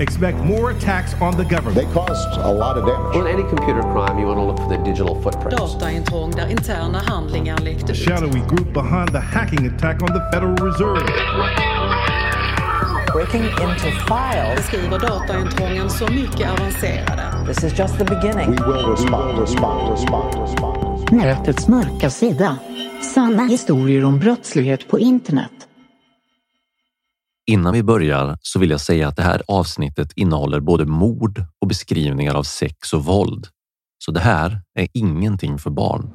Expect more attacks on the government. They caused a lot of damage. In any computer crime, you want to look for the digital footprints. Dataintrång där interna handlingar läckte ut. Shadowy group behind the hacking attack on the Federal Reserve. Breaking into files. Beskriver dataintrången så mycket avancerade. This is just the beginning. We will respond, respond, respond, respond. Nätets mörka sida. Sanna historier om brottslighet på internet. Innan vi börjar så vill jag säga att det här avsnittet innehåller både mord och beskrivningar av sex och våld. Så det här är ingenting för barn.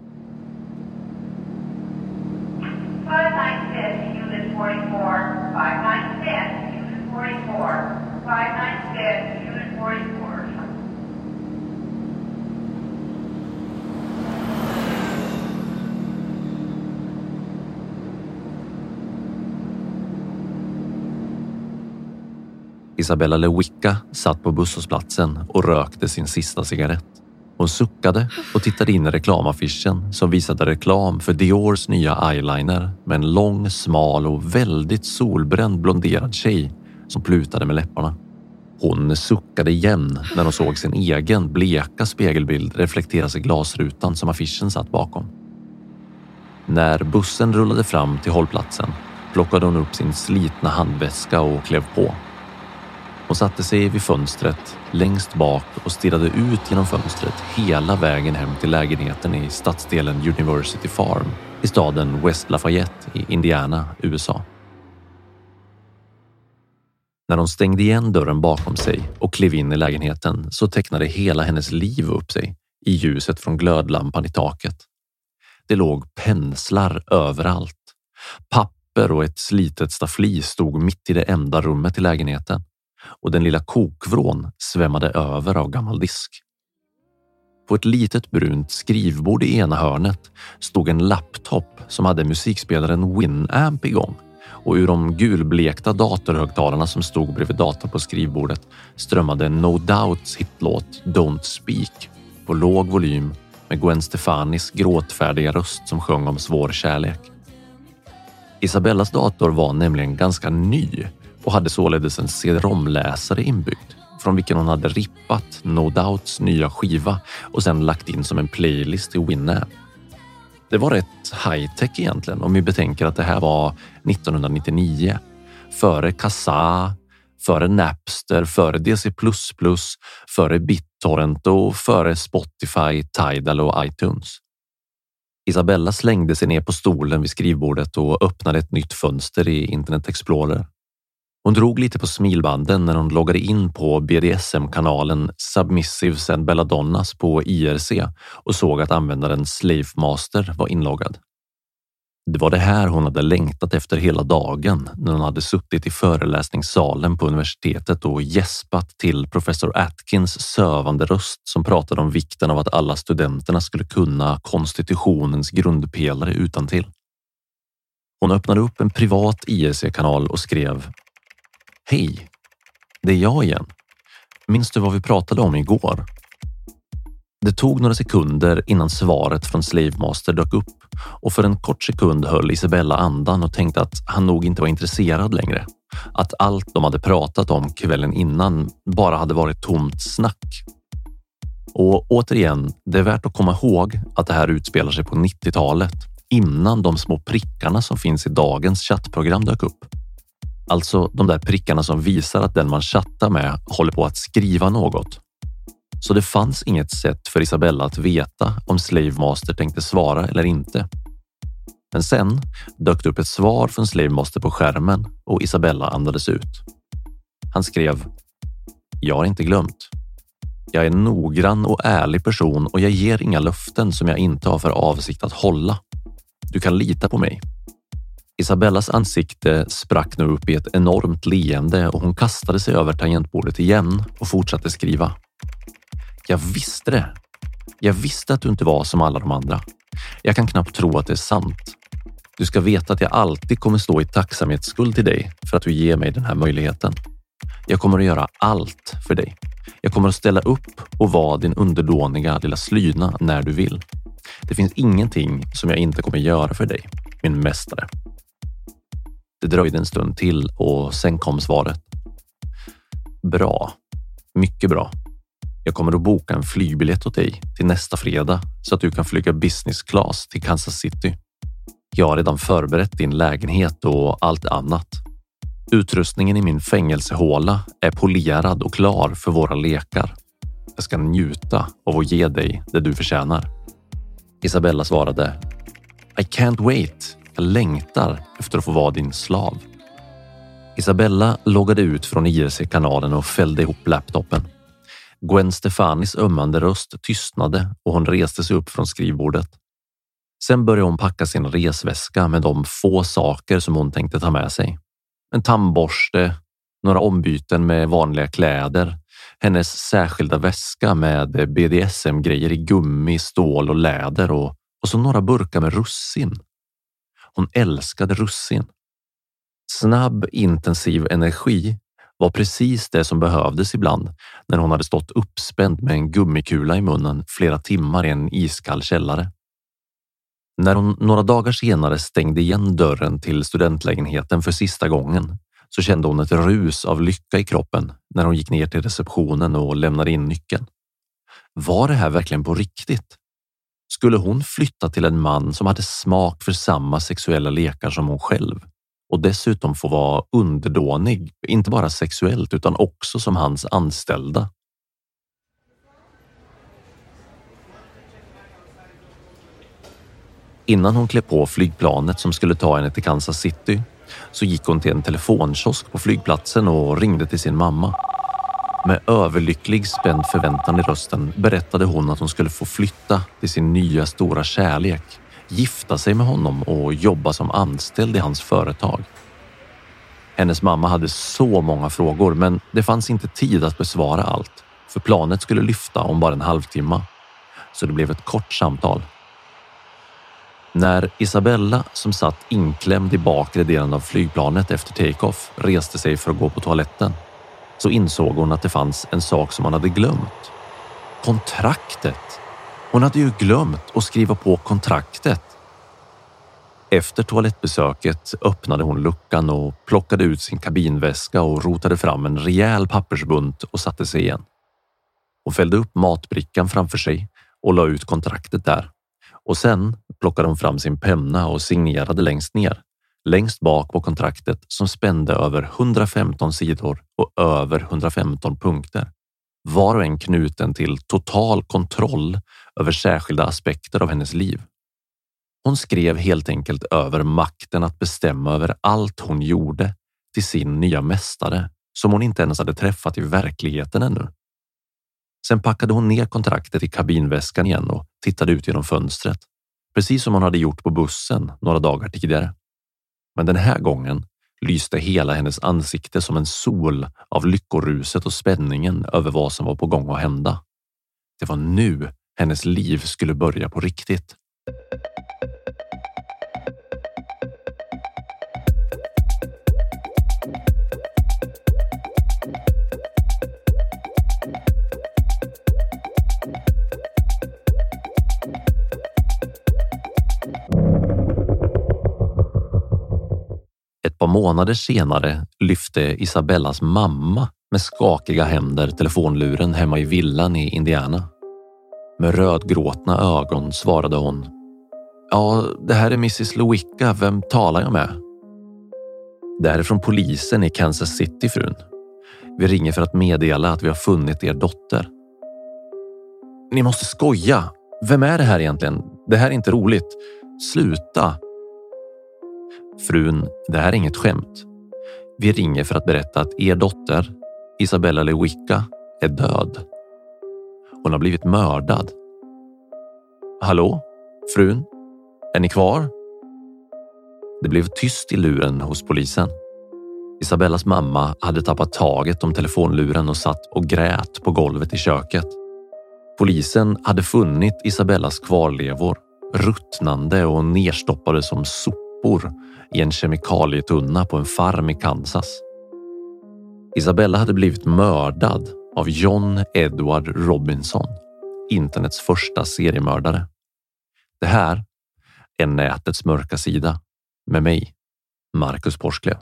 Isabella Lewicka satt på busshållplatsen och rökte sin sista cigarett. Hon suckade och tittade in i reklamaffischen som visade reklam för Diors nya eyeliner med en lång, smal och väldigt solbränd blonderad tjej som plutade med läpparna. Hon suckade igen när hon såg sin egen bleka spegelbild reflekteras i glasrutan som affischen satt bakom. När bussen rullade fram till hållplatsen plockade hon upp sin slitna handväska och klev på. Hon satte sig vid fönstret längst bak och stirrade ut genom fönstret hela vägen hem till lägenheten i stadsdelen University Farm i staden West Lafayette i Indiana, USA. När hon stängde igen dörren bakom sig och klev in i lägenheten så tecknade hela hennes liv upp sig i ljuset från glödlampan i taket. Det låg penslar överallt. Papper och ett slitet staffli stod mitt i det enda rummet i lägenheten och den lilla kokvrån svämmade över av gammal disk. På ett litet brunt skrivbord i ena hörnet stod en laptop som hade musikspelaren Winamp igång och ur de gulblekta datorhögtalarna som stod bredvid datorn på skrivbordet strömmade No Doubts hitlåt Don't Speak på låg volym med Gwen Stefanis gråtfärdiga röst som sjöng om svår kärlek. Isabellas dator var nämligen ganska ny och hade således en CD-ROM-läsare inbyggd från vilken hon hade rippat No Doubts nya skiva och sen lagt in som en playlist i Winamp. Det var rätt high-tech egentligen om vi betänker att det här var 1999. Före Kazaa, före Napster, före DC++, före BitTorrent och före Spotify, Tidal och iTunes. Isabella slängde sig ner på stolen vid skrivbordet och öppnade ett nytt fönster i Internet Explorer. Hon drog lite på smilbanden när hon loggade in på BDSM-kanalen Submissives and Belladonnas på IRC och såg att användaren Slavemaster var inloggad. Det var det här hon hade längtat efter hela dagen när hon hade suttit i föreläsningssalen på universitetet och gäspat till professor Atkins sövande röst som pratade om vikten av att alla studenterna skulle kunna konstitutionens grundpelare utan till. Hon öppnade upp en privat IRC-kanal och skrev Hej, det är jag igen. Minns du vad vi pratade om igår? Det tog några sekunder innan svaret från Slavemaster dök upp och för en kort sekund höll Isabella andan och tänkte att han nog inte var intresserad längre. Att allt de hade pratat om kvällen innan bara hade varit tomt snack. Och återigen, det är värt att komma ihåg att det här utspelar sig på 90-talet innan de små prickarna som finns i dagens chattprogram dök upp. Alltså de där prickarna som visar att den man chattar med håller på att skriva något. Så det fanns inget sätt för Isabella att veta om Slave Master tänkte svara eller inte. Men sen dök det upp ett svar från Slave Master på skärmen och Isabella andades ut. Han skrev Jag har inte glömt. Jag är en noggrann och ärlig person och jag ger inga löften som jag inte har för avsikt att hålla. Du kan lita på mig. Isabellas ansikte sprack nu upp i ett enormt leende och hon kastade sig över tangentbordet igen och fortsatte skriva. Jag visste det. Jag visste att du inte var som alla de andra. Jag kan knappt tro att det är sant. Du ska veta att jag alltid kommer stå i tacksamhetsskuld till dig för att du ger mig den här möjligheten. Jag kommer att göra allt för dig. Jag kommer att ställa upp och vara din underdåniga lilla slyna när du vill. Det finns ingenting som jag inte kommer göra för dig, min mästare. Det dröjde en stund till och sen kom svaret. Bra. Mycket bra. Jag kommer att boka en flygbiljett åt dig till nästa fredag så att du kan flyga business class till Kansas City. Jag har redan förberett din lägenhet och allt annat. Utrustningen i min fängelsehåla är polerad och klar för våra lekar. Jag ska njuta av att ge dig det du förtjänar. Isabella svarade I can't wait. Jag längtar efter att få vara din slav. Isabella loggade ut från IRC-kanalen och fällde ihop laptopen. Gwen Stefanis ömmande röst tystnade och hon reste sig upp från skrivbordet. Sen började hon packa sin resväska med de få saker som hon tänkte ta med sig. En tandborste, några ombyten med vanliga kläder, hennes särskilda väska med BDSM-grejer i gummi, stål och läder och, och så några burkar med russin. Hon älskade russin. Snabb, intensiv energi var precis det som behövdes ibland när hon hade stått uppspänd med en gummikula i munnen flera timmar i en iskall källare. När hon några dagar senare stängde igen dörren till studentlägenheten för sista gången så kände hon ett rus av lycka i kroppen när hon gick ner till receptionen och lämnade in nyckeln. Var det här verkligen på riktigt? Skulle hon flytta till en man som hade smak för samma sexuella lekar som hon själv och dessutom få vara underdånig, inte bara sexuellt utan också som hans anställda? Innan hon klev på flygplanet som skulle ta henne till Kansas City så gick hon till en telefonkiosk på flygplatsen och ringde till sin mamma. Med överlycklig spänd förväntan i rösten berättade hon att hon skulle få flytta till sin nya stora kärlek, gifta sig med honom och jobba som anställd i hans företag. Hennes mamma hade så många frågor, men det fanns inte tid att besvara allt, för planet skulle lyfta om bara en halvtimme. Så det blev ett kort samtal när Isabella, som satt inklämd i bakre delen av flygplanet efter take-off, reste sig för att gå på toaletten så insåg hon att det fanns en sak som hon hade glömt. Kontraktet! Hon hade ju glömt att skriva på kontraktet. Efter toalettbesöket öppnade hon luckan och plockade ut sin kabinväska och rotade fram en rejäl pappersbunt och satte sig igen. Hon fällde upp matbrickan framför sig och la ut kontraktet där och sen plockade hon fram sin penna och signerade längst ner, längst bak på kontraktet som spände över 115 sidor och över 115 punkter. Var och en knuten till total kontroll över särskilda aspekter av hennes liv. Hon skrev helt enkelt över makten att bestämma över allt hon gjorde till sin nya mästare som hon inte ens hade träffat i verkligheten ännu. Sen packade hon ner kontraktet i kabinväskan igen och tittade ut genom fönstret. precis som hon hade gjort på bussen några dagar tidigare. Men den här gången lyste hela hennes ansikte som en sol av lyckoruset och spänningen över vad som var på gång att hända. Det var nu hennes liv skulle börja på riktigt. Par månader senare lyfte Isabellas mamma med skakiga händer telefonluren hemma i villan i Indiana. Med rödgråtna ögon svarade hon. Ja, det här är mrs Lewicka. Vem talar jag med? Det här är från polisen i Kansas City, frun. Vi ringer för att meddela att vi har funnit er dotter. Ni måste skoja. Vem är det här egentligen? Det här är inte roligt. Sluta! Frun, det här är inget skämt. Vi ringer för att berätta att er dotter, Isabella Lewicka, är död. Hon har blivit mördad. Hallå? Frun? Är ni kvar? Det blev tyst i luren hos polisen. Isabellas mamma hade tappat taget om telefonluren och satt och grät på golvet i köket. Polisen hade funnit Isabellas kvarlevor, ruttnande och nerstoppade som sopor i en kemikalietunna på en farm i Kansas. Isabella hade blivit mördad av John Edward Robinson, internets första seriemördare. Det här är nätets mörka sida med mig, Marcus Porsklev.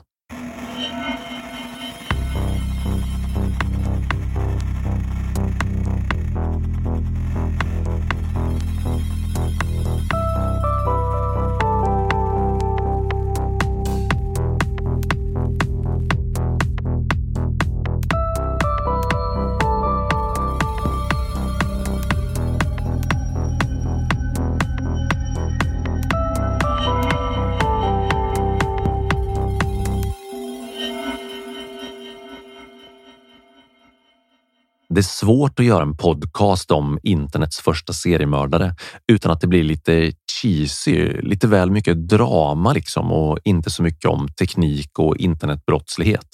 Det är svårt att göra en podcast om internets första seriemördare utan att det blir lite cheesy, lite väl mycket drama liksom och inte så mycket om teknik och internetbrottslighet.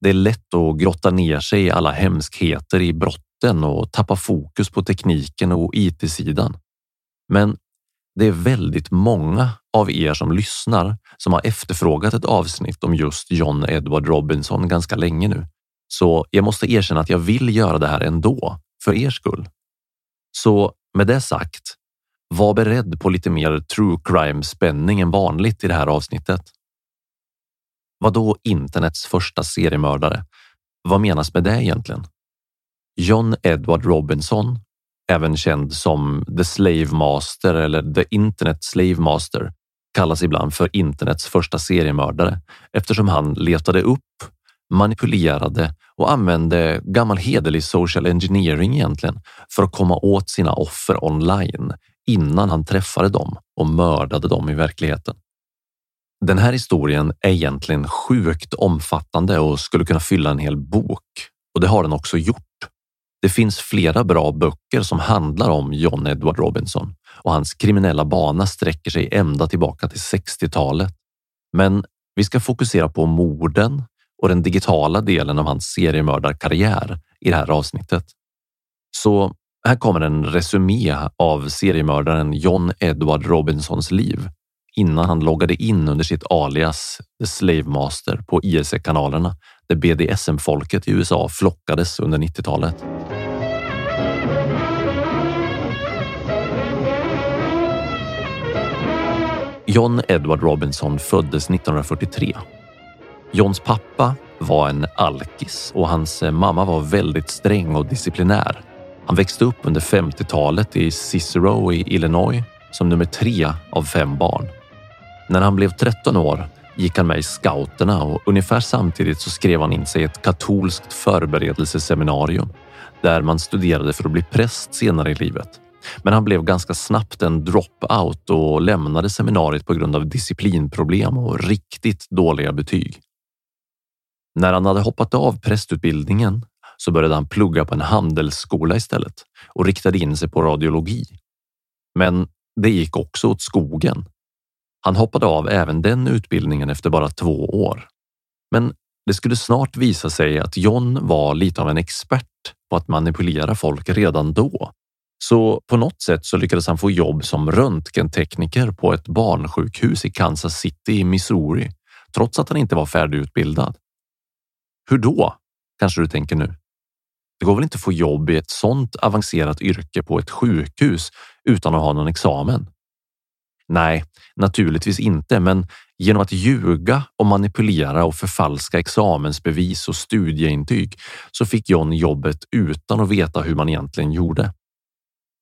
Det är lätt att grotta ner sig i alla hemskheter i brotten och tappa fokus på tekniken och IT-sidan. Men det är väldigt många av er som lyssnar som har efterfrågat ett avsnitt om just John Edward Robinson ganska länge nu. Så jag måste erkänna att jag vill göra det här ändå, för er skull. Så med det sagt, var beredd på lite mer true crime spänning än vanligt i det här avsnittet. Vad då internets första seriemördare? Vad menas med det egentligen? John Edward Robinson, även känd som The Slave Master eller The Internet Slave Master, kallas ibland för internets första seriemördare eftersom han letade upp manipulerade och använde gammal hederlig social engineering egentligen för att komma åt sina offer online innan han träffade dem och mördade dem i verkligheten. Den här historien är egentligen sjukt omfattande och skulle kunna fylla en hel bok och det har den också gjort. Det finns flera bra böcker som handlar om John Edward Robinson och hans kriminella bana sträcker sig ända tillbaka till 60-talet. Men vi ska fokusera på morden och den digitala delen av hans seriemördarkarriär i det här avsnittet. Så här kommer en resumé av seriemördaren John Edward Robinsons liv innan han loggade in under sitt alias The Slave Master på ISE-kanalerna där BDSM-folket i USA flockades under 90-talet. John Edward Robinson föddes 1943 Johns pappa var en alkis och hans eh, mamma var väldigt sträng och disciplinär. Han växte upp under 50-talet i Cicero i Illinois som nummer tre av fem barn. När han blev 13 år gick han med i scouterna och ungefär samtidigt så skrev han in sig i ett katolskt förberedelseseminarium där man studerade för att bli präst senare i livet. Men han blev ganska snabbt en dropout och lämnade seminariet på grund av disciplinproblem och riktigt dåliga betyg. När han hade hoppat av prästutbildningen så började han plugga på en handelsskola istället och riktade in sig på radiologi. Men det gick också åt skogen. Han hoppade av även den utbildningen efter bara två år. Men det skulle snart visa sig att John var lite av en expert på att manipulera folk redan då. Så på något sätt så lyckades han få jobb som röntgentekniker på ett barnsjukhus i Kansas City i Missouri, trots att han inte var färdigutbildad. Hur då? Kanske du tänker nu. Det går väl inte att få jobb i ett sådant avancerat yrke på ett sjukhus utan att ha någon examen? Nej, naturligtvis inte, men genom att ljuga och manipulera och förfalska examensbevis och studieintyg så fick John jobbet utan att veta hur man egentligen gjorde.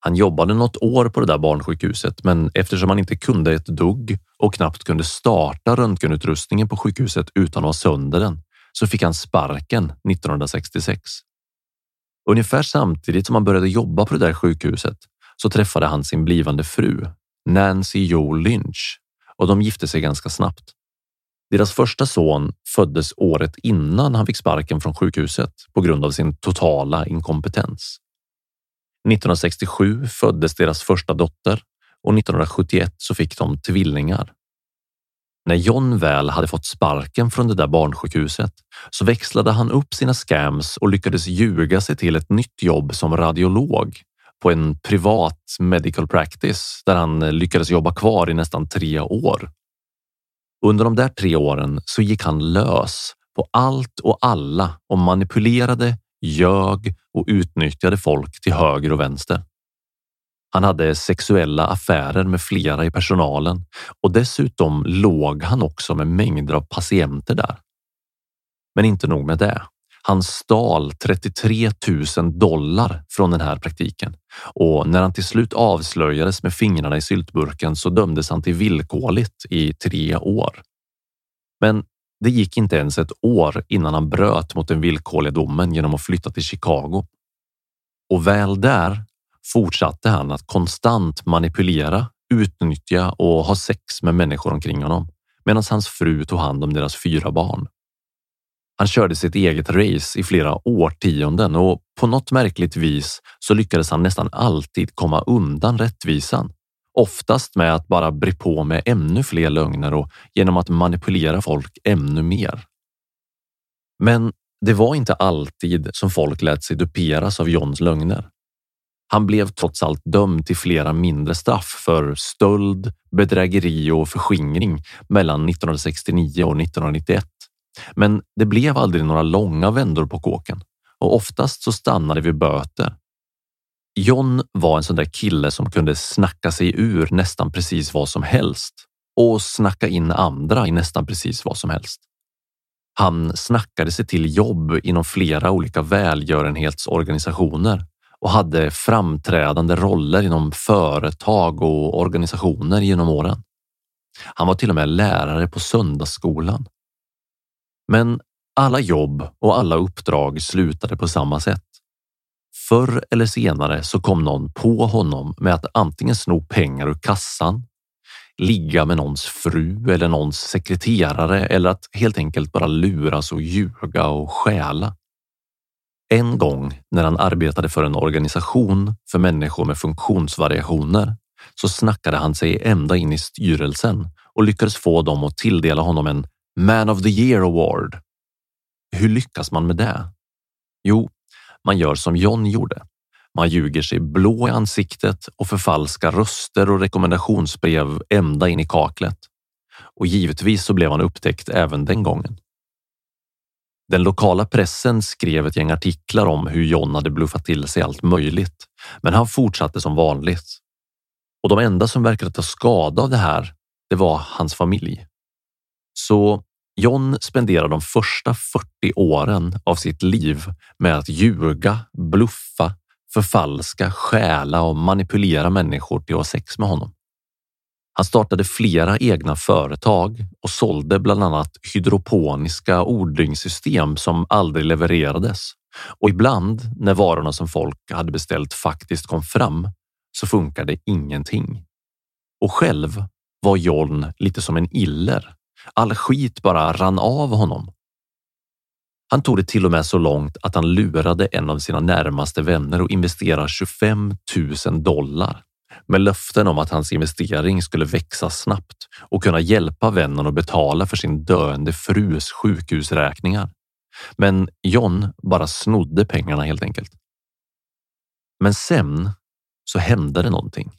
Han jobbade något år på det där barnsjukhuset, men eftersom han inte kunde ett dugg och knappt kunde starta röntgenutrustningen på sjukhuset utan att ha sönder den så fick han sparken 1966. Ungefär samtidigt som han började jobba på det där sjukhuset så träffade han sin blivande fru Nancy Jo Lynch och de gifte sig ganska snabbt. Deras första son föddes året innan han fick sparken från sjukhuset på grund av sin totala inkompetens. 1967 föddes deras första dotter och 1971 så fick de tvillingar. När John väl hade fått sparken från det där barnsjukhuset så växlade han upp sina scams och lyckades ljuga sig till ett nytt jobb som radiolog på en privat medical practice där han lyckades jobba kvar i nästan tre år. Under de där tre åren så gick han lös på allt och alla och manipulerade, ljög och utnyttjade folk till höger och vänster. Han hade sexuella affärer med flera i personalen och dessutom låg han också med mängder av patienter där. Men inte nog med det. Han stal 33 000 dollar från den här praktiken och när han till slut avslöjades med fingrarna i syltburken så dömdes han till villkorligt i tre år. Men det gick inte ens ett år innan han bröt mot den villkorliga domen genom att flytta till Chicago. Och väl där fortsatte han att konstant manipulera, utnyttja och ha sex med människor omkring honom medan hans fru tog hand om deras fyra barn. Han körde sitt eget race i flera årtionden och på något märkligt vis så lyckades han nästan alltid komma undan rättvisan. Oftast med att bara bre på med ännu fler lögner och genom att manipulera folk ännu mer. Men det var inte alltid som folk lät sig duperas av Johns lögner. Han blev trots allt dömd till flera mindre straff för stöld, bedrägeri och förskingring mellan 1969 och 1991. Men det blev aldrig några långa vändor på kåken och oftast så stannade vi böter. John var en sån där kille som kunde snacka sig ur nästan precis vad som helst och snacka in andra i nästan precis vad som helst. Han snackade sig till jobb inom flera olika välgörenhetsorganisationer och hade framträdande roller inom företag och organisationer genom åren. Han var till och med lärare på söndagsskolan. Men alla jobb och alla uppdrag slutade på samma sätt. Förr eller senare så kom någon på honom med att antingen sno pengar ur kassan, ligga med någons fru eller någons sekreterare eller att helt enkelt bara luras och ljuga och stjäla. En gång när han arbetade för en organisation för människor med funktionsvariationer så snackade han sig ända in i styrelsen och lyckades få dem att tilldela honom en Man of the Year Award. Hur lyckas man med det? Jo, man gör som John gjorde. Man ljuger sig blå i ansiktet och förfalskar röster och rekommendationsbrev ända in i kaklet. Och givetvis så blev han upptäckt även den gången. Den lokala pressen skrev ett gäng artiklar om hur John hade bluffat till sig allt möjligt, men han fortsatte som vanligt. Och de enda som verkade ta skada av det här, det var hans familj. Så John spenderar de första 40 åren av sitt liv med att ljuga, bluffa, förfalska, stjäla och manipulera människor till att ha sex med honom. Han startade flera egna företag och sålde bland annat hydroponiska odlingssystem som aldrig levererades. Och ibland när varorna som folk hade beställt faktiskt kom fram så funkade ingenting. Och själv var John lite som en iller. All skit bara rann av honom. Han tog det till och med så långt att han lurade en av sina närmaste vänner och investerade 25 000 dollar med löften om att hans investering skulle växa snabbt och kunna hjälpa vännen att betala för sin döende frus sjukhusräkningar. Men John bara snodde pengarna helt enkelt. Men sen så hände det någonting.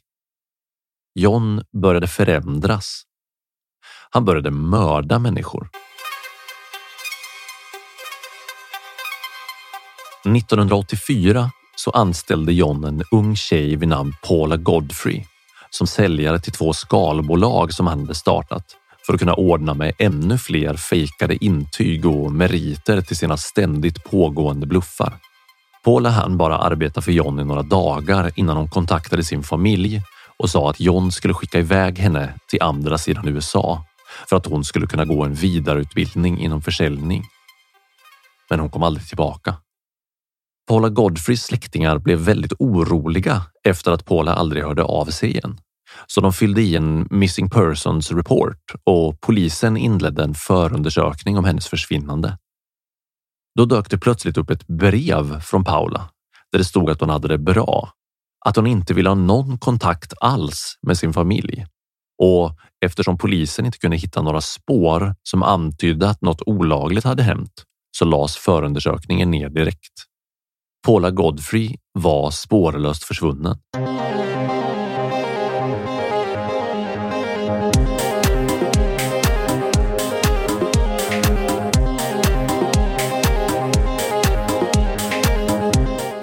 John började förändras. Han började mörda människor. 1984 så anställde John en ung tjej vid namn Paula Godfrey som säljare till två skalbolag som han hade startat för att kunna ordna med ännu fler fejkade intyg och meriter till sina ständigt pågående bluffar. Paula hann bara arbeta för John i några dagar innan hon kontaktade sin familj och sa att John skulle skicka iväg henne till andra sidan USA för att hon skulle kunna gå en vidareutbildning inom försäljning. Men hon kom aldrig tillbaka. Paula Godfreys släktingar blev väldigt oroliga efter att Paula aldrig hörde av sig igen. Så de fyllde i en missing persons report och polisen inledde en förundersökning om hennes försvinnande. Då dök det plötsligt upp ett brev från Paula där det stod att hon hade det bra, att hon inte ville ha någon kontakt alls med sin familj. Och eftersom polisen inte kunde hitta några spår som antydde att något olagligt hade hänt så lades förundersökningen ner direkt. Paula Godfrey var spårlöst försvunnen.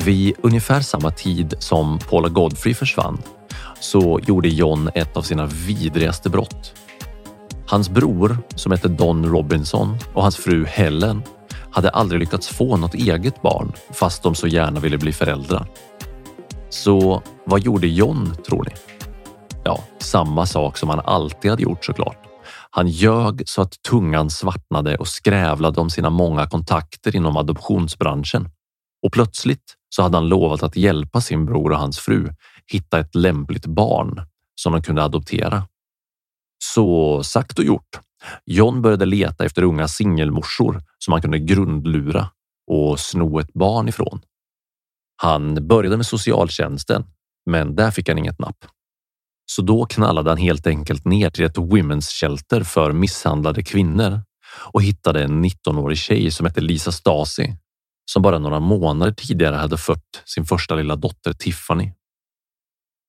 Vid ungefär samma tid som Paula Godfrey försvann så gjorde John ett av sina vidrigaste brott. Hans bror som hette Don Robinson och hans fru Helen hade aldrig lyckats få något eget barn fast de så gärna ville bli föräldrar. Så vad gjorde John tror ni? Ja, samma sak som han alltid hade gjort såklart. Han ljög så att tungan svartnade och skrävlade om sina många kontakter inom adoptionsbranschen. Och plötsligt så hade han lovat att hjälpa sin bror och hans fru hitta ett lämpligt barn som de kunde adoptera. Så sagt och gjort. John började leta efter unga singelmorsor som han kunde grundlura och sno ett barn ifrån. Han började med socialtjänsten, men där fick han inget napp. Så då knallade han helt enkelt ner till ett women's shelter för misshandlade kvinnor och hittade en 19-årig tjej som hette Lisa Stasi som bara några månader tidigare hade fött sin första lilla dotter Tiffany.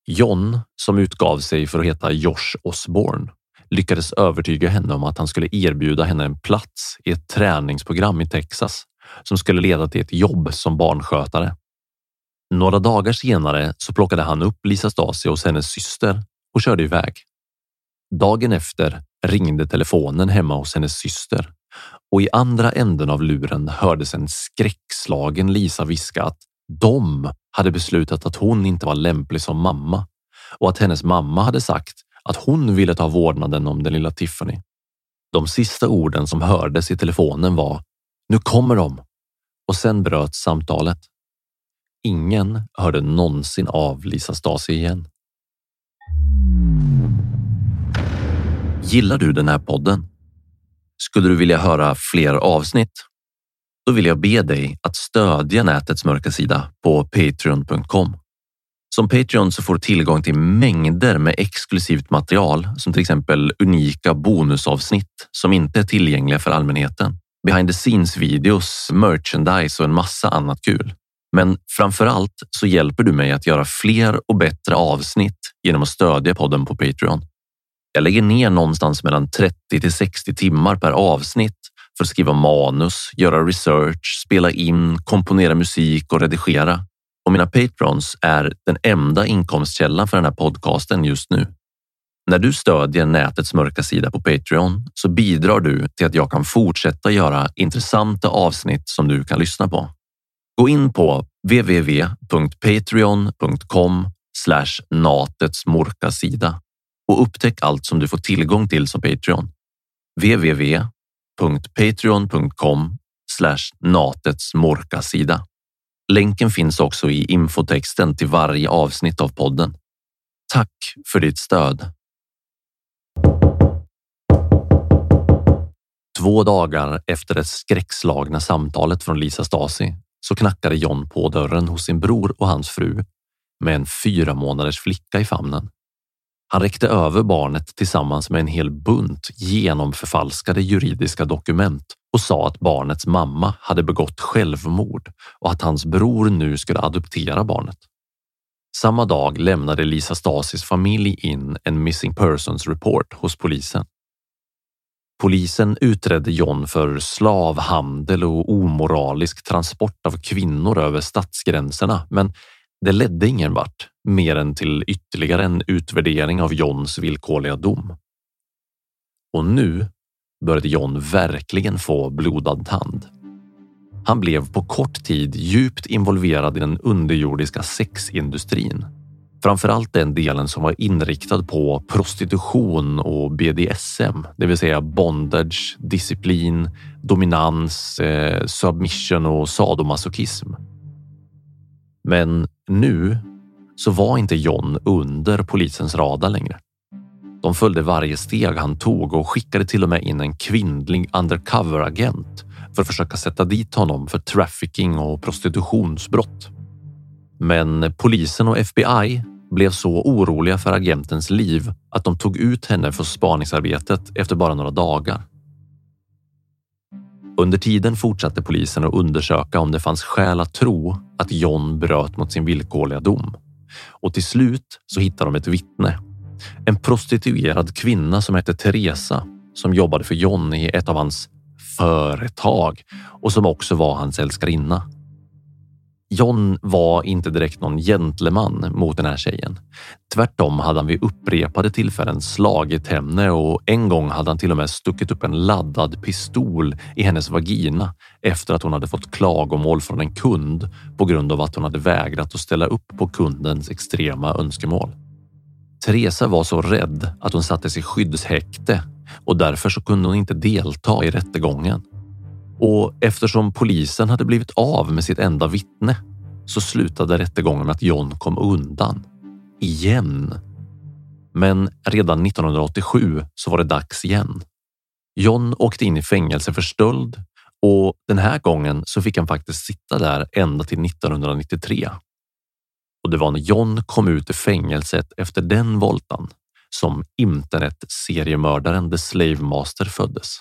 John, som utgav sig för att heta Josh Osborne, lyckades övertyga henne om att han skulle erbjuda henne en plats i ett träningsprogram i Texas som skulle leda till ett jobb som barnskötare. Några dagar senare så plockade han upp Lisa Stasi hos hennes syster och körde iväg. Dagen efter ringde telefonen hemma hos hennes syster och i andra änden av luren hördes en skräckslagen Lisa viska att de hade beslutat att hon inte var lämplig som mamma och att hennes mamma hade sagt att hon ville ta vårdnaden om den lilla Tiffany. De sista orden som hördes i telefonen var Nu kommer de! Och sen bröts samtalet. Ingen hörde någonsin av Lisa Stasi igen. Gillar du den här podden? Skulle du vilja höra fler avsnitt? Då vill jag be dig att stödja nätets mörka sida på patreon.com. Som Patreon så får du tillgång till mängder med exklusivt material som till exempel unika bonusavsnitt som inte är tillgängliga för allmänheten. Behind the scenes videos, merchandise och en massa annat kul. Men framför allt så hjälper du mig att göra fler och bättre avsnitt genom att stödja podden på Patreon. Jag lägger ner någonstans mellan 30 till 60 timmar per avsnitt för att skriva manus, göra research, spela in, komponera musik och redigera. Och mina patrons är den enda inkomstkällan för den här podcasten just nu. När du stödjer nätets mörka sida på Patreon så bidrar du till att jag kan fortsätta göra intressanta avsnitt som du kan lyssna på. Gå in på www.patreon.com natets mörka sida och upptäck allt som du får tillgång till som Patreon. www.patreon.com natets mörka sida. Länken finns också i infotexten till varje avsnitt av podden. Tack för ditt stöd. Två dagar efter det skräckslagna samtalet från Lisa Stasi så knackade John på dörren hos sin bror och hans fru med en fyra månaders flicka i famnen. Han räckte över barnet tillsammans med en hel bunt genomförfalskade juridiska dokument och sa att barnets mamma hade begått självmord och att hans bror nu skulle adoptera barnet. Samma dag lämnade Lisa Stasis familj in en missing persons report hos polisen. Polisen utredde John för slavhandel och omoralisk transport av kvinnor över stadsgränserna, men det ledde ingen vart mer än till ytterligare en utvärdering av Johns villkorliga dom. Och nu började John verkligen få blodad tand. Han blev på kort tid djupt involverad i den underjordiska sexindustrin. Framförallt den delen som var inriktad på prostitution och BDSM, det vill säga bondage, disciplin, dominans, eh, submission och sadomasochism. Men nu så var inte John under polisens radar längre. De följde varje steg han tog och skickade till och med in en kvinnlig undercover-agent för att försöka sätta dit honom för trafficking och prostitutionsbrott. Men polisen och FBI blev så oroliga för agentens liv att de tog ut henne för spaningsarbetet efter bara några dagar. Under tiden fortsatte polisen att undersöka om det fanns skäl att tro att John bröt mot sin villkorliga dom. Och till slut så hittade de ett vittne. En prostituerad kvinna som hette Teresa som jobbade för John i ett av hans företag och som också var hans älskarinna. John var inte direkt någon gentleman mot den här tjejen. Tvärtom hade han vid upprepade tillfällen slagit henne och en gång hade han till och med stuckit upp en laddad pistol i hennes vagina efter att hon hade fått klagomål från en kund på grund av att hon hade vägrat att ställa upp på kundens extrema önskemål. Teresa var så rädd att hon sattes i skyddshäkte och därför så kunde hon inte delta i rättegången. Och eftersom polisen hade blivit av med sitt enda vittne så slutade rättegången med att John kom undan. Igen. Men redan 1987 så var det dags igen. John åkte in i fängelse för stöld och den här gången så fick han faktiskt sitta där ända till 1993. Och det var när John kom ut ur fängelset efter den voltan som internet-seriemördaren The Slave Master föddes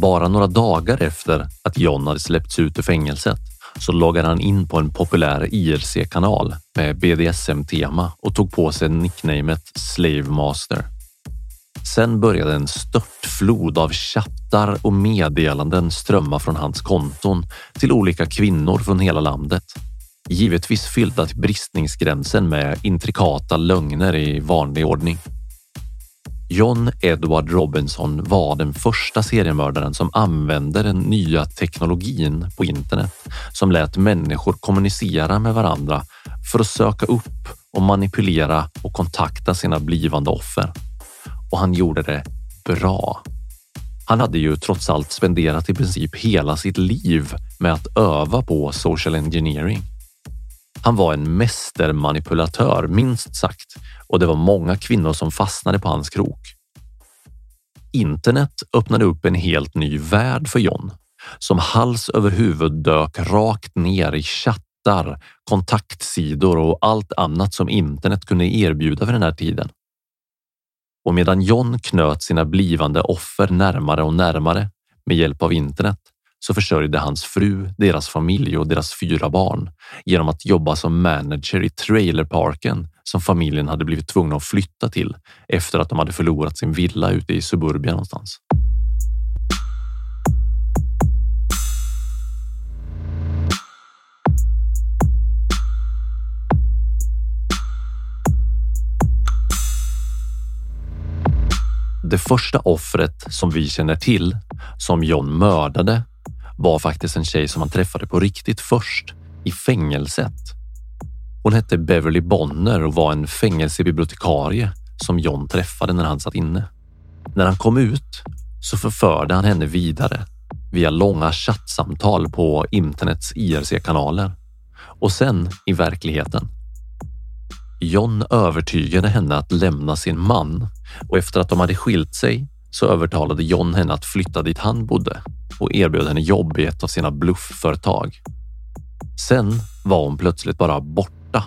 Bara några dagar efter att John hade släppts ut ur fängelset så loggade han in på en populär IRC-kanal med BDSM-tema och tog på sig nicknamet Slave Master. Sen började en störtflod av chattar och meddelanden strömma från hans konton till olika kvinnor från hela landet. Givetvis fyllda till bristningsgränsen med intrikata lögner i vanlig ordning. John Edward Robinson var den första seriemördaren som använde den nya teknologin på internet som lät människor kommunicera med varandra för att söka upp och manipulera och kontakta sina blivande offer. Och han gjorde det bra. Han hade ju trots allt spenderat i princip hela sitt liv med att öva på social engineering. Han var en mästermanipulatör, minst sagt, och det var många kvinnor som fastnade på hans krok. Internet öppnade upp en helt ny värld för John som hals över huvud dök rakt ner i chattar, kontaktsidor och allt annat som internet kunde erbjuda för den här tiden. Och medan John knöt sina blivande offer närmare och närmare med hjälp av internet så försörjde hans fru, deras familj och deras fyra barn genom att jobba som manager i trailerparken som familjen hade blivit tvungna att flytta till efter att de hade förlorat sin villa ute i suburbia någonstans. Det första offret som vi känner till som John mördade var faktiskt en tjej som han träffade på riktigt först i fängelset. Hon hette Beverly Bonner och var en fängelsebibliotekarie som John träffade när han satt inne. När han kom ut så förförde han henne vidare via långa chattsamtal på internets IRC-kanaler och sen i verkligheten. John övertygade henne att lämna sin man och efter att de hade skilt sig så övertalade John henne att flytta dit han bodde och erbjöd henne jobb i ett av sina bluffföretag. Sen var hon plötsligt bara borta.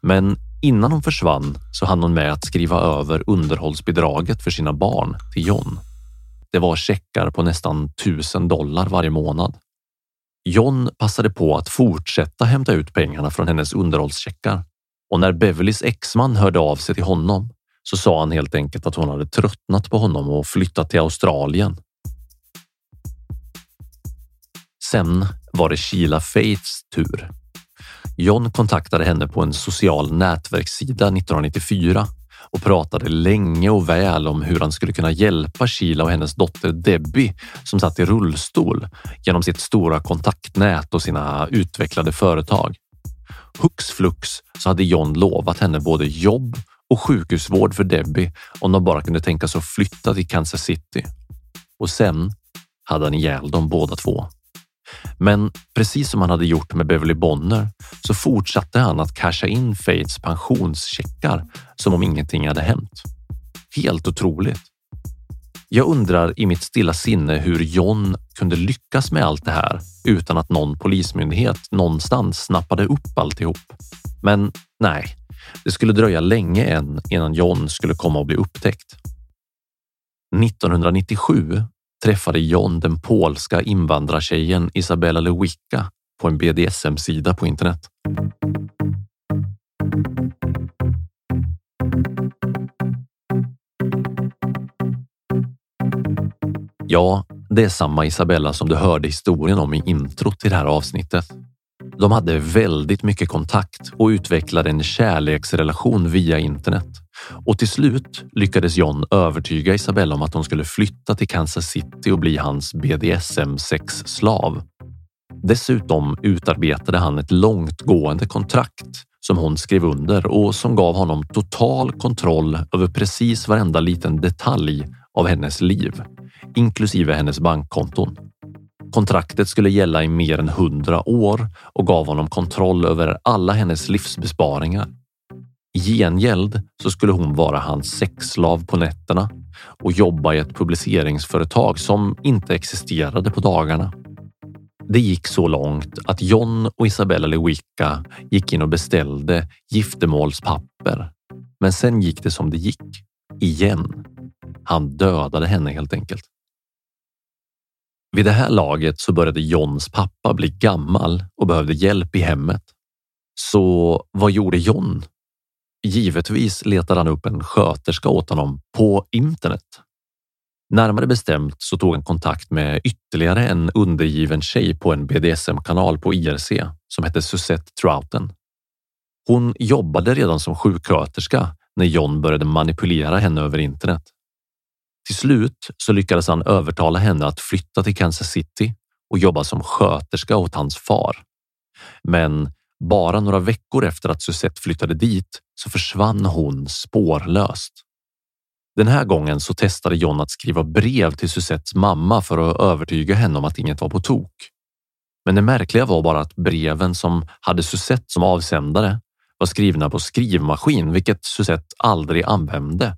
Men innan hon försvann så hann hon med att skriva över underhållsbidraget för sina barn till John. Det var checkar på nästan tusen dollar varje månad. John passade på att fortsätta hämta ut pengarna från hennes underhållscheckar och när Beverlys exman hörde av sig till honom så sa han helt enkelt att hon hade tröttnat på honom och flyttat till Australien. Sen var det Sheila Faiths tur. John kontaktade henne på en social nätverkssida 1994 och pratade länge och väl om hur han skulle kunna hjälpa Sheila och hennes dotter Debbie som satt i rullstol genom sitt stora kontaktnät och sina utvecklade företag. Hux flux så hade John lovat henne både jobb och sjukhusvård för Debbie om de bara kunde tänka sig att flytta till Kansas City. Och sen hade han ihjäl dem båda två. Men precis som han hade gjort med Beverly Bonner så fortsatte han att casha in Fates pensionscheckar som om ingenting hade hänt. Helt otroligt. Jag undrar i mitt stilla sinne hur John kunde lyckas med allt det här utan att någon polismyndighet någonstans snappade upp alltihop. Men nej, det skulle dröja länge än innan John skulle komma och bli upptäckt. 1997 träffade John den polska invandrartjejen Isabella Lewicka på en BDSM-sida på internet. Ja, det är samma Isabella som du hörde historien om i introt till det här avsnittet. De hade väldigt mycket kontakt och utvecklade en kärleksrelation via internet. Och till slut lyckades John övertyga Isabella om att hon skulle flytta till Kansas City och bli hans BDSM-sexslav. Dessutom utarbetade han ett långtgående kontrakt som hon skrev under och som gav honom total kontroll över precis varenda liten detalj av hennes liv, inklusive hennes bankkonton. Kontraktet skulle gälla i mer än hundra år och gav honom kontroll över alla hennes livsbesparingar. I gengäld så skulle hon vara hans sexslav på nätterna och jobba i ett publiceringsföretag som inte existerade på dagarna. Det gick så långt att John och Isabella Lewicka gick in och beställde giftermålspapper. Men sen gick det som det gick. Igen. Han dödade henne helt enkelt. Vid det här laget så började Johns pappa bli gammal och behövde hjälp i hemmet. Så vad gjorde John? Givetvis letade han upp en sköterska åt honom på internet. Närmare bestämt så tog han kontakt med ytterligare en undergiven tjej på en BDSM-kanal på IRC som hette Susette Trouten. Hon jobbade redan som sjuksköterska när John började manipulera henne över internet. Till slut så lyckades han övertala henne att flytta till Kansas City och jobba som sköterska åt hans far. Men bara några veckor efter att Suzette flyttade dit så försvann hon spårlöst. Den här gången så testade John att skriva brev till Suzettes mamma för att övertyga henne om att inget var på tok. Men det märkliga var bara att breven som hade Suzette som avsändare var skrivna på skrivmaskin, vilket Suzette aldrig använde.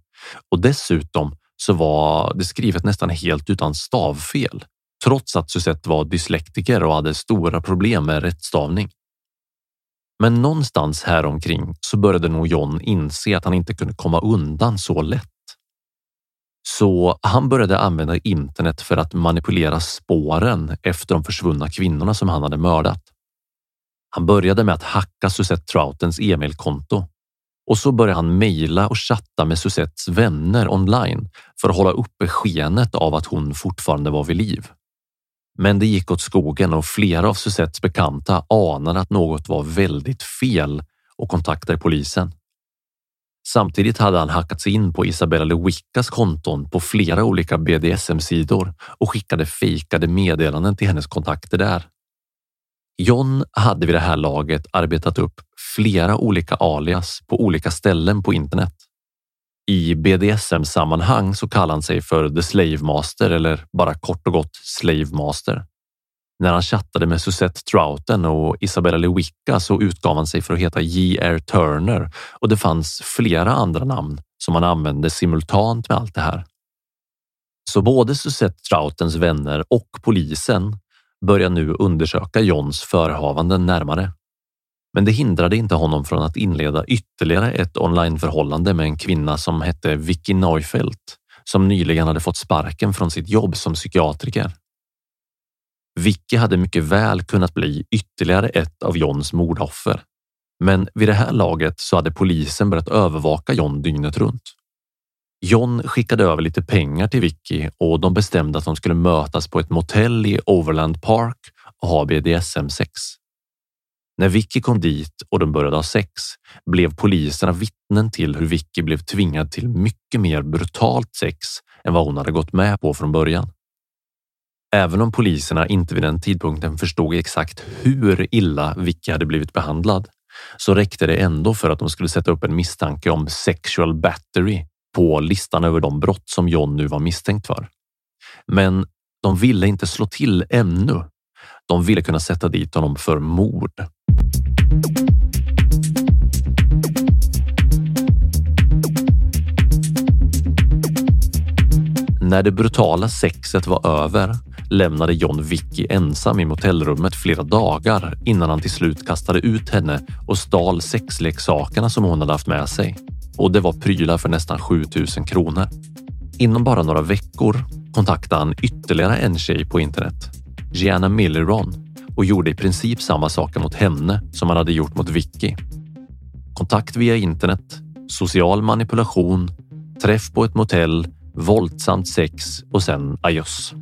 Och dessutom så var det skrivet nästan helt utan stavfel, trots att Suzette var dyslektiker och hade stora problem med rättstavning. Men någonstans häromkring så började nog John inse att han inte kunde komma undan så lätt. Så han började använda internet för att manipulera spåren efter de försvunna kvinnorna som han hade mördat. Han började med att hacka Suzette Troutens e-mailkonto och så började han mejla och chatta med Suzettes vänner online för att hålla uppe skenet av att hon fortfarande var vid liv. Men det gick åt skogen och flera av Suzettes bekanta anade att något var väldigt fel och kontaktade polisen. Samtidigt hade han hackat sig in på Isabella Lewickas konton på flera olika BDSM-sidor och skickade fejkade meddelanden till hennes kontakter där. John hade vid det här laget arbetat upp flera olika alias på olika ställen på internet. I BDSM-sammanhang så kallar han sig för The Slave Master eller bara kort och gott Slave Master. När han chattade med Suzette Trouten och Isabella Lewicka så utgav han sig för att heta J.R. Turner och det fanns flera andra namn som han använde simultant med allt det här. Så både Suzette Troutens vänner och polisen börjar nu undersöka Johns förehavanden närmare. Men det hindrade inte honom från att inleda ytterligare ett onlineförhållande med en kvinna som hette Vicky Neufeld som nyligen hade fått sparken från sitt jobb som psykiatriker. Vicky hade mycket väl kunnat bli ytterligare ett av Johns mordoffer. Men vid det här laget så hade polisen börjat övervaka John dygnet runt. John skickade över lite pengar till Vicky och de bestämde att de skulle mötas på ett motell i Overland Park och ha BDSM-sex. När Vicky kom dit och de började ha sex blev poliserna vittnen till hur Vicky blev tvingad till mycket mer brutalt sex än vad hon hade gått med på från början. Även om poliserna inte vid den tidpunkten förstod exakt hur illa Vicky hade blivit behandlad så räckte det ändå för att de skulle sätta upp en misstanke om sexual battery på listan över de brott som John nu var misstänkt för. Men de ville inte slå till ännu. De ville kunna sätta dit honom för mord. När det brutala sexet var över lämnade John Vicky ensam i motellrummet flera dagar innan han till slut kastade ut henne och stal sexleksakerna som hon hade haft med sig. Och det var prylar för nästan 7000 kronor. Inom bara några veckor kontaktade han ytterligare en tjej på internet, Gianna Milleron och gjorde i princip samma saker mot henne som han hade gjort mot Vicky. Kontakt via internet, social manipulation, träff på ett motell, våldsamt sex och sen ajöss.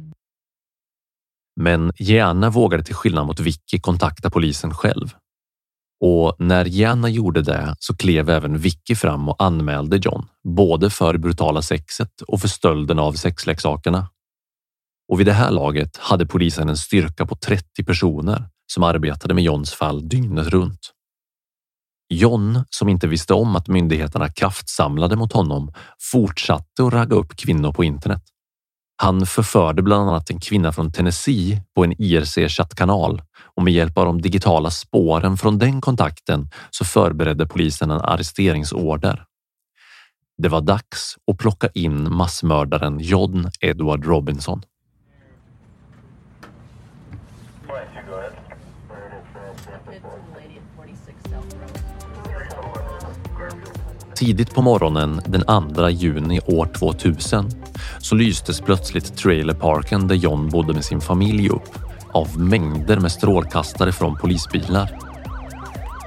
Men Gianna vågade till skillnad mot Vicky kontakta polisen själv. Och när Gianna gjorde det så klev även Vicky fram och anmälde John, både för brutala sexet och för stölden av sexleksakerna. Och vid det här laget hade polisen en styrka på 30 personer som arbetade med Johns fall dygnet runt. John, som inte visste om att myndigheterna kraftsamlade mot honom, fortsatte att ragga upp kvinnor på internet. Han förförde bland annat en kvinna från Tennessee på en IRC-chattkanal och med hjälp av de digitala spåren från den kontakten så förberedde polisen en arresteringsorder. Det var dags att plocka in massmördaren John Edward Robinson. Tidigt på morgonen den 2 juni år 2000 så lystes plötsligt trailerparken där John bodde med sin familj upp av mängder med strålkastare från polisbilar.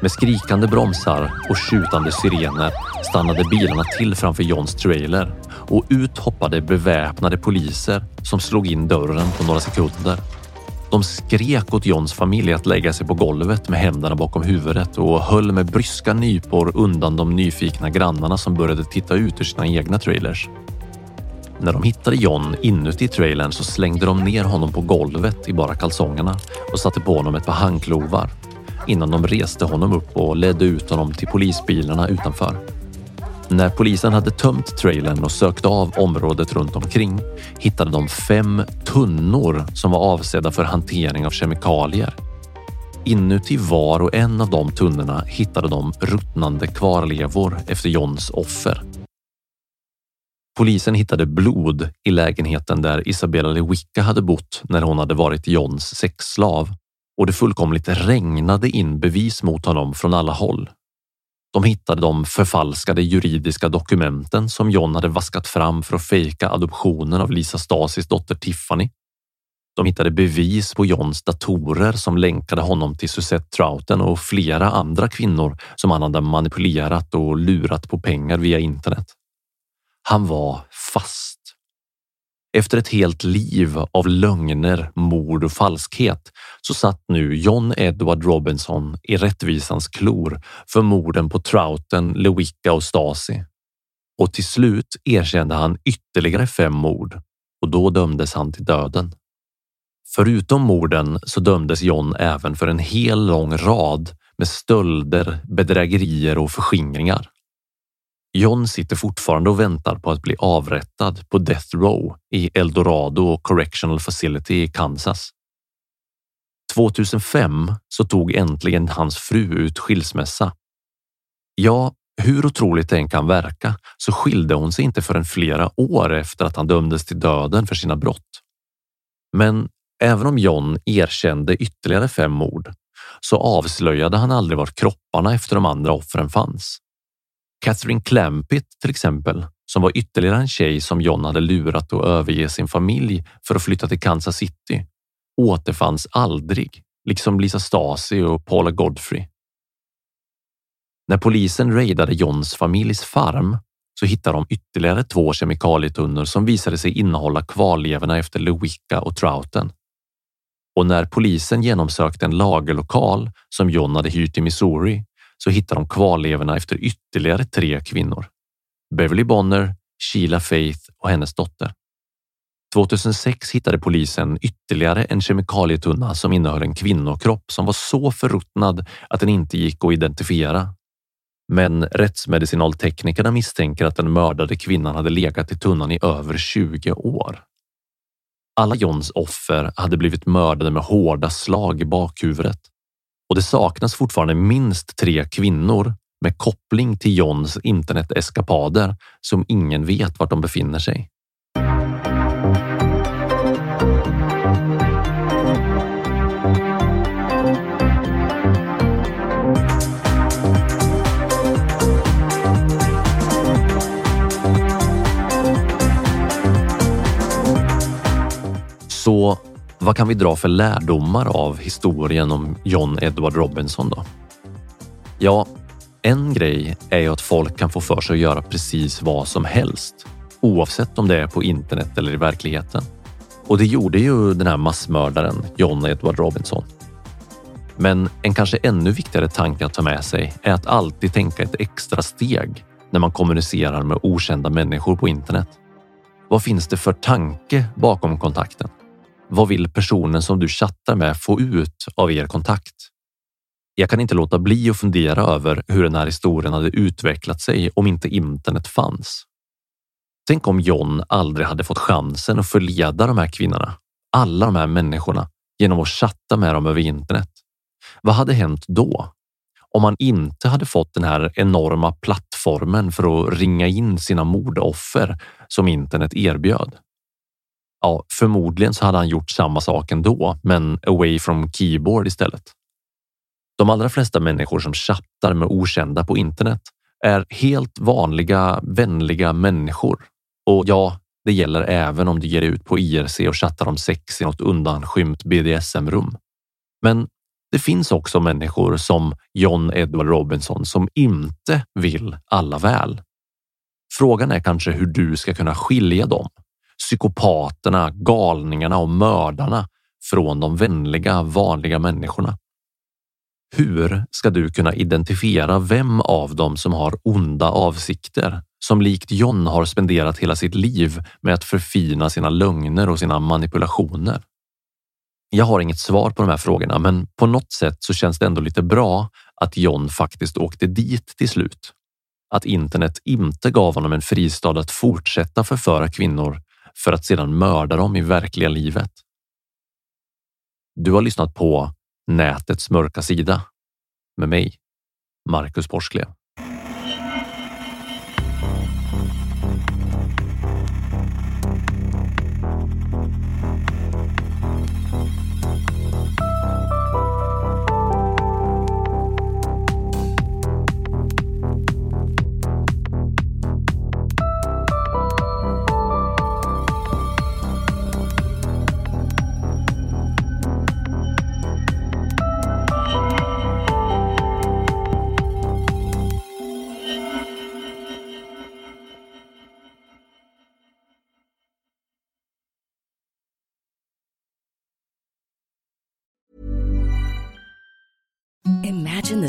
Med skrikande bromsar och skjutande sirener stannade bilarna till framför Johns trailer och ut hoppade beväpnade poliser som slog in dörren på några sekunder. De skrek åt Johns familj att lägga sig på golvet med händerna bakom huvudet och höll med bryska nypor undan de nyfikna grannarna som började titta ut ur sina egna trailers. När de hittade John inuti trailern så slängde de ner honom på golvet i bara kalsongerna och satte på honom ett par handklovar innan de reste honom upp och ledde ut honom till polisbilarna utanför. När polisen hade tömt trailern och sökt av området runt omkring hittade de fem tunnor som var avsedda för hantering av kemikalier. Inuti var och en av de tunnorna hittade de ruttnande kvarlevor efter Johns offer. Polisen hittade blod i lägenheten där Isabella Lewicka hade bott när hon hade varit Johns sexslav och det fullkomligt regnade in bevis mot honom från alla håll. De hittade de förfalskade juridiska dokumenten som John hade vaskat fram för att fejka adoptionen av Lisa Stasis dotter Tiffany. De hittade bevis på Johns datorer som länkade honom till Suzette Trouten och flera andra kvinnor som han hade manipulerat och lurat på pengar via internet. Han var fast. Efter ett helt liv av lögner, mord och falskhet så satt nu John Edward Robinson i rättvisans klor för morden på Trouten, Lewicka och Stasi. Och till slut erkände han ytterligare fem mord och då dömdes han till döden. Förutom morden så dömdes John även för en hel lång rad med stölder, bedrägerier och förskingringar. John sitter fortfarande och väntar på att bli avrättad på Death Row i Eldorado Correctional Facility i Kansas. 2005 så tog äntligen hans fru ut skilsmässa. Ja, hur otroligt det än kan verka så skilde hon sig inte förrän flera år efter att han dömdes till döden för sina brott. Men även om John erkände ytterligare fem mord så avslöjade han aldrig var kropparna efter de andra offren fanns. Catherine Clampett till exempel, som var ytterligare en tjej som John hade lurat att överge sin familj för att flytta till Kansas City, återfanns aldrig, liksom Lisa Stasi och Paula Godfrey. När polisen raidade Johns familjs farm så hittade de ytterligare två kemikalietunnor som visade sig innehålla kvarlevorna efter Lewicka och Trouten. Och när polisen genomsökte en lagerlokal som John hade hyrt i Missouri så hittar de kvarlevorna efter ytterligare tre kvinnor. Beverly Bonner, Sheila Faith och hennes dotter. 2006 hittade polisen ytterligare en kemikalietunna som innehöll en kvinnokropp som var så förruttnad att den inte gick att identifiera. Men rättsmedicinalteknikerna misstänker att den mördade kvinnan hade legat i tunnan i över 20 år. Alla Johns offer hade blivit mördade med hårda slag i bakhuvudet och det saknas fortfarande minst tre kvinnor med koppling till Johns interneteskapader som ingen vet vart de befinner sig. Så vad kan vi dra för lärdomar av historien om John Edward Robinson då? Ja, en grej är ju att folk kan få för sig att göra precis vad som helst, oavsett om det är på internet eller i verkligheten. Och det gjorde ju den här massmördaren John Edward Robinson. Men en kanske ännu viktigare tanke att ta med sig är att alltid tänka ett extra steg när man kommunicerar med okända människor på internet. Vad finns det för tanke bakom kontakten? Vad vill personen som du chattar med få ut av er kontakt? Jag kan inte låta bli att fundera över hur den här historien hade utvecklat sig om inte internet fanns. Tänk om John aldrig hade fått chansen att förleda de här kvinnorna, alla de här människorna, genom att chatta med dem över internet. Vad hade hänt då? Om man inte hade fått den här enorma plattformen för att ringa in sina mordoffer som internet erbjöd? Ja, förmodligen så hade han gjort samma sak ändå, men away from keyboard istället. De allra flesta människor som chattar med okända på internet är helt vanliga, vänliga människor. Och ja, det gäller även om du ger ut på IRC och chattar om sex i något undanskymt BDSM-rum. Men det finns också människor som John Edward Robinson som inte vill alla väl. Frågan är kanske hur du ska kunna skilja dem psykopaterna, galningarna och mördarna från de vänliga, vanliga människorna. Hur ska du kunna identifiera vem av dem som har onda avsikter, som likt John har spenderat hela sitt liv med att förfina sina lögner och sina manipulationer? Jag har inget svar på de här frågorna, men på något sätt så känns det ändå lite bra att John faktiskt åkte dit till slut. Att internet inte gav honom en fristad att fortsätta förföra kvinnor för att sedan mörda dem i verkliga livet. Du har lyssnat på Nätets mörka sida med mig, Marcus Porsklev.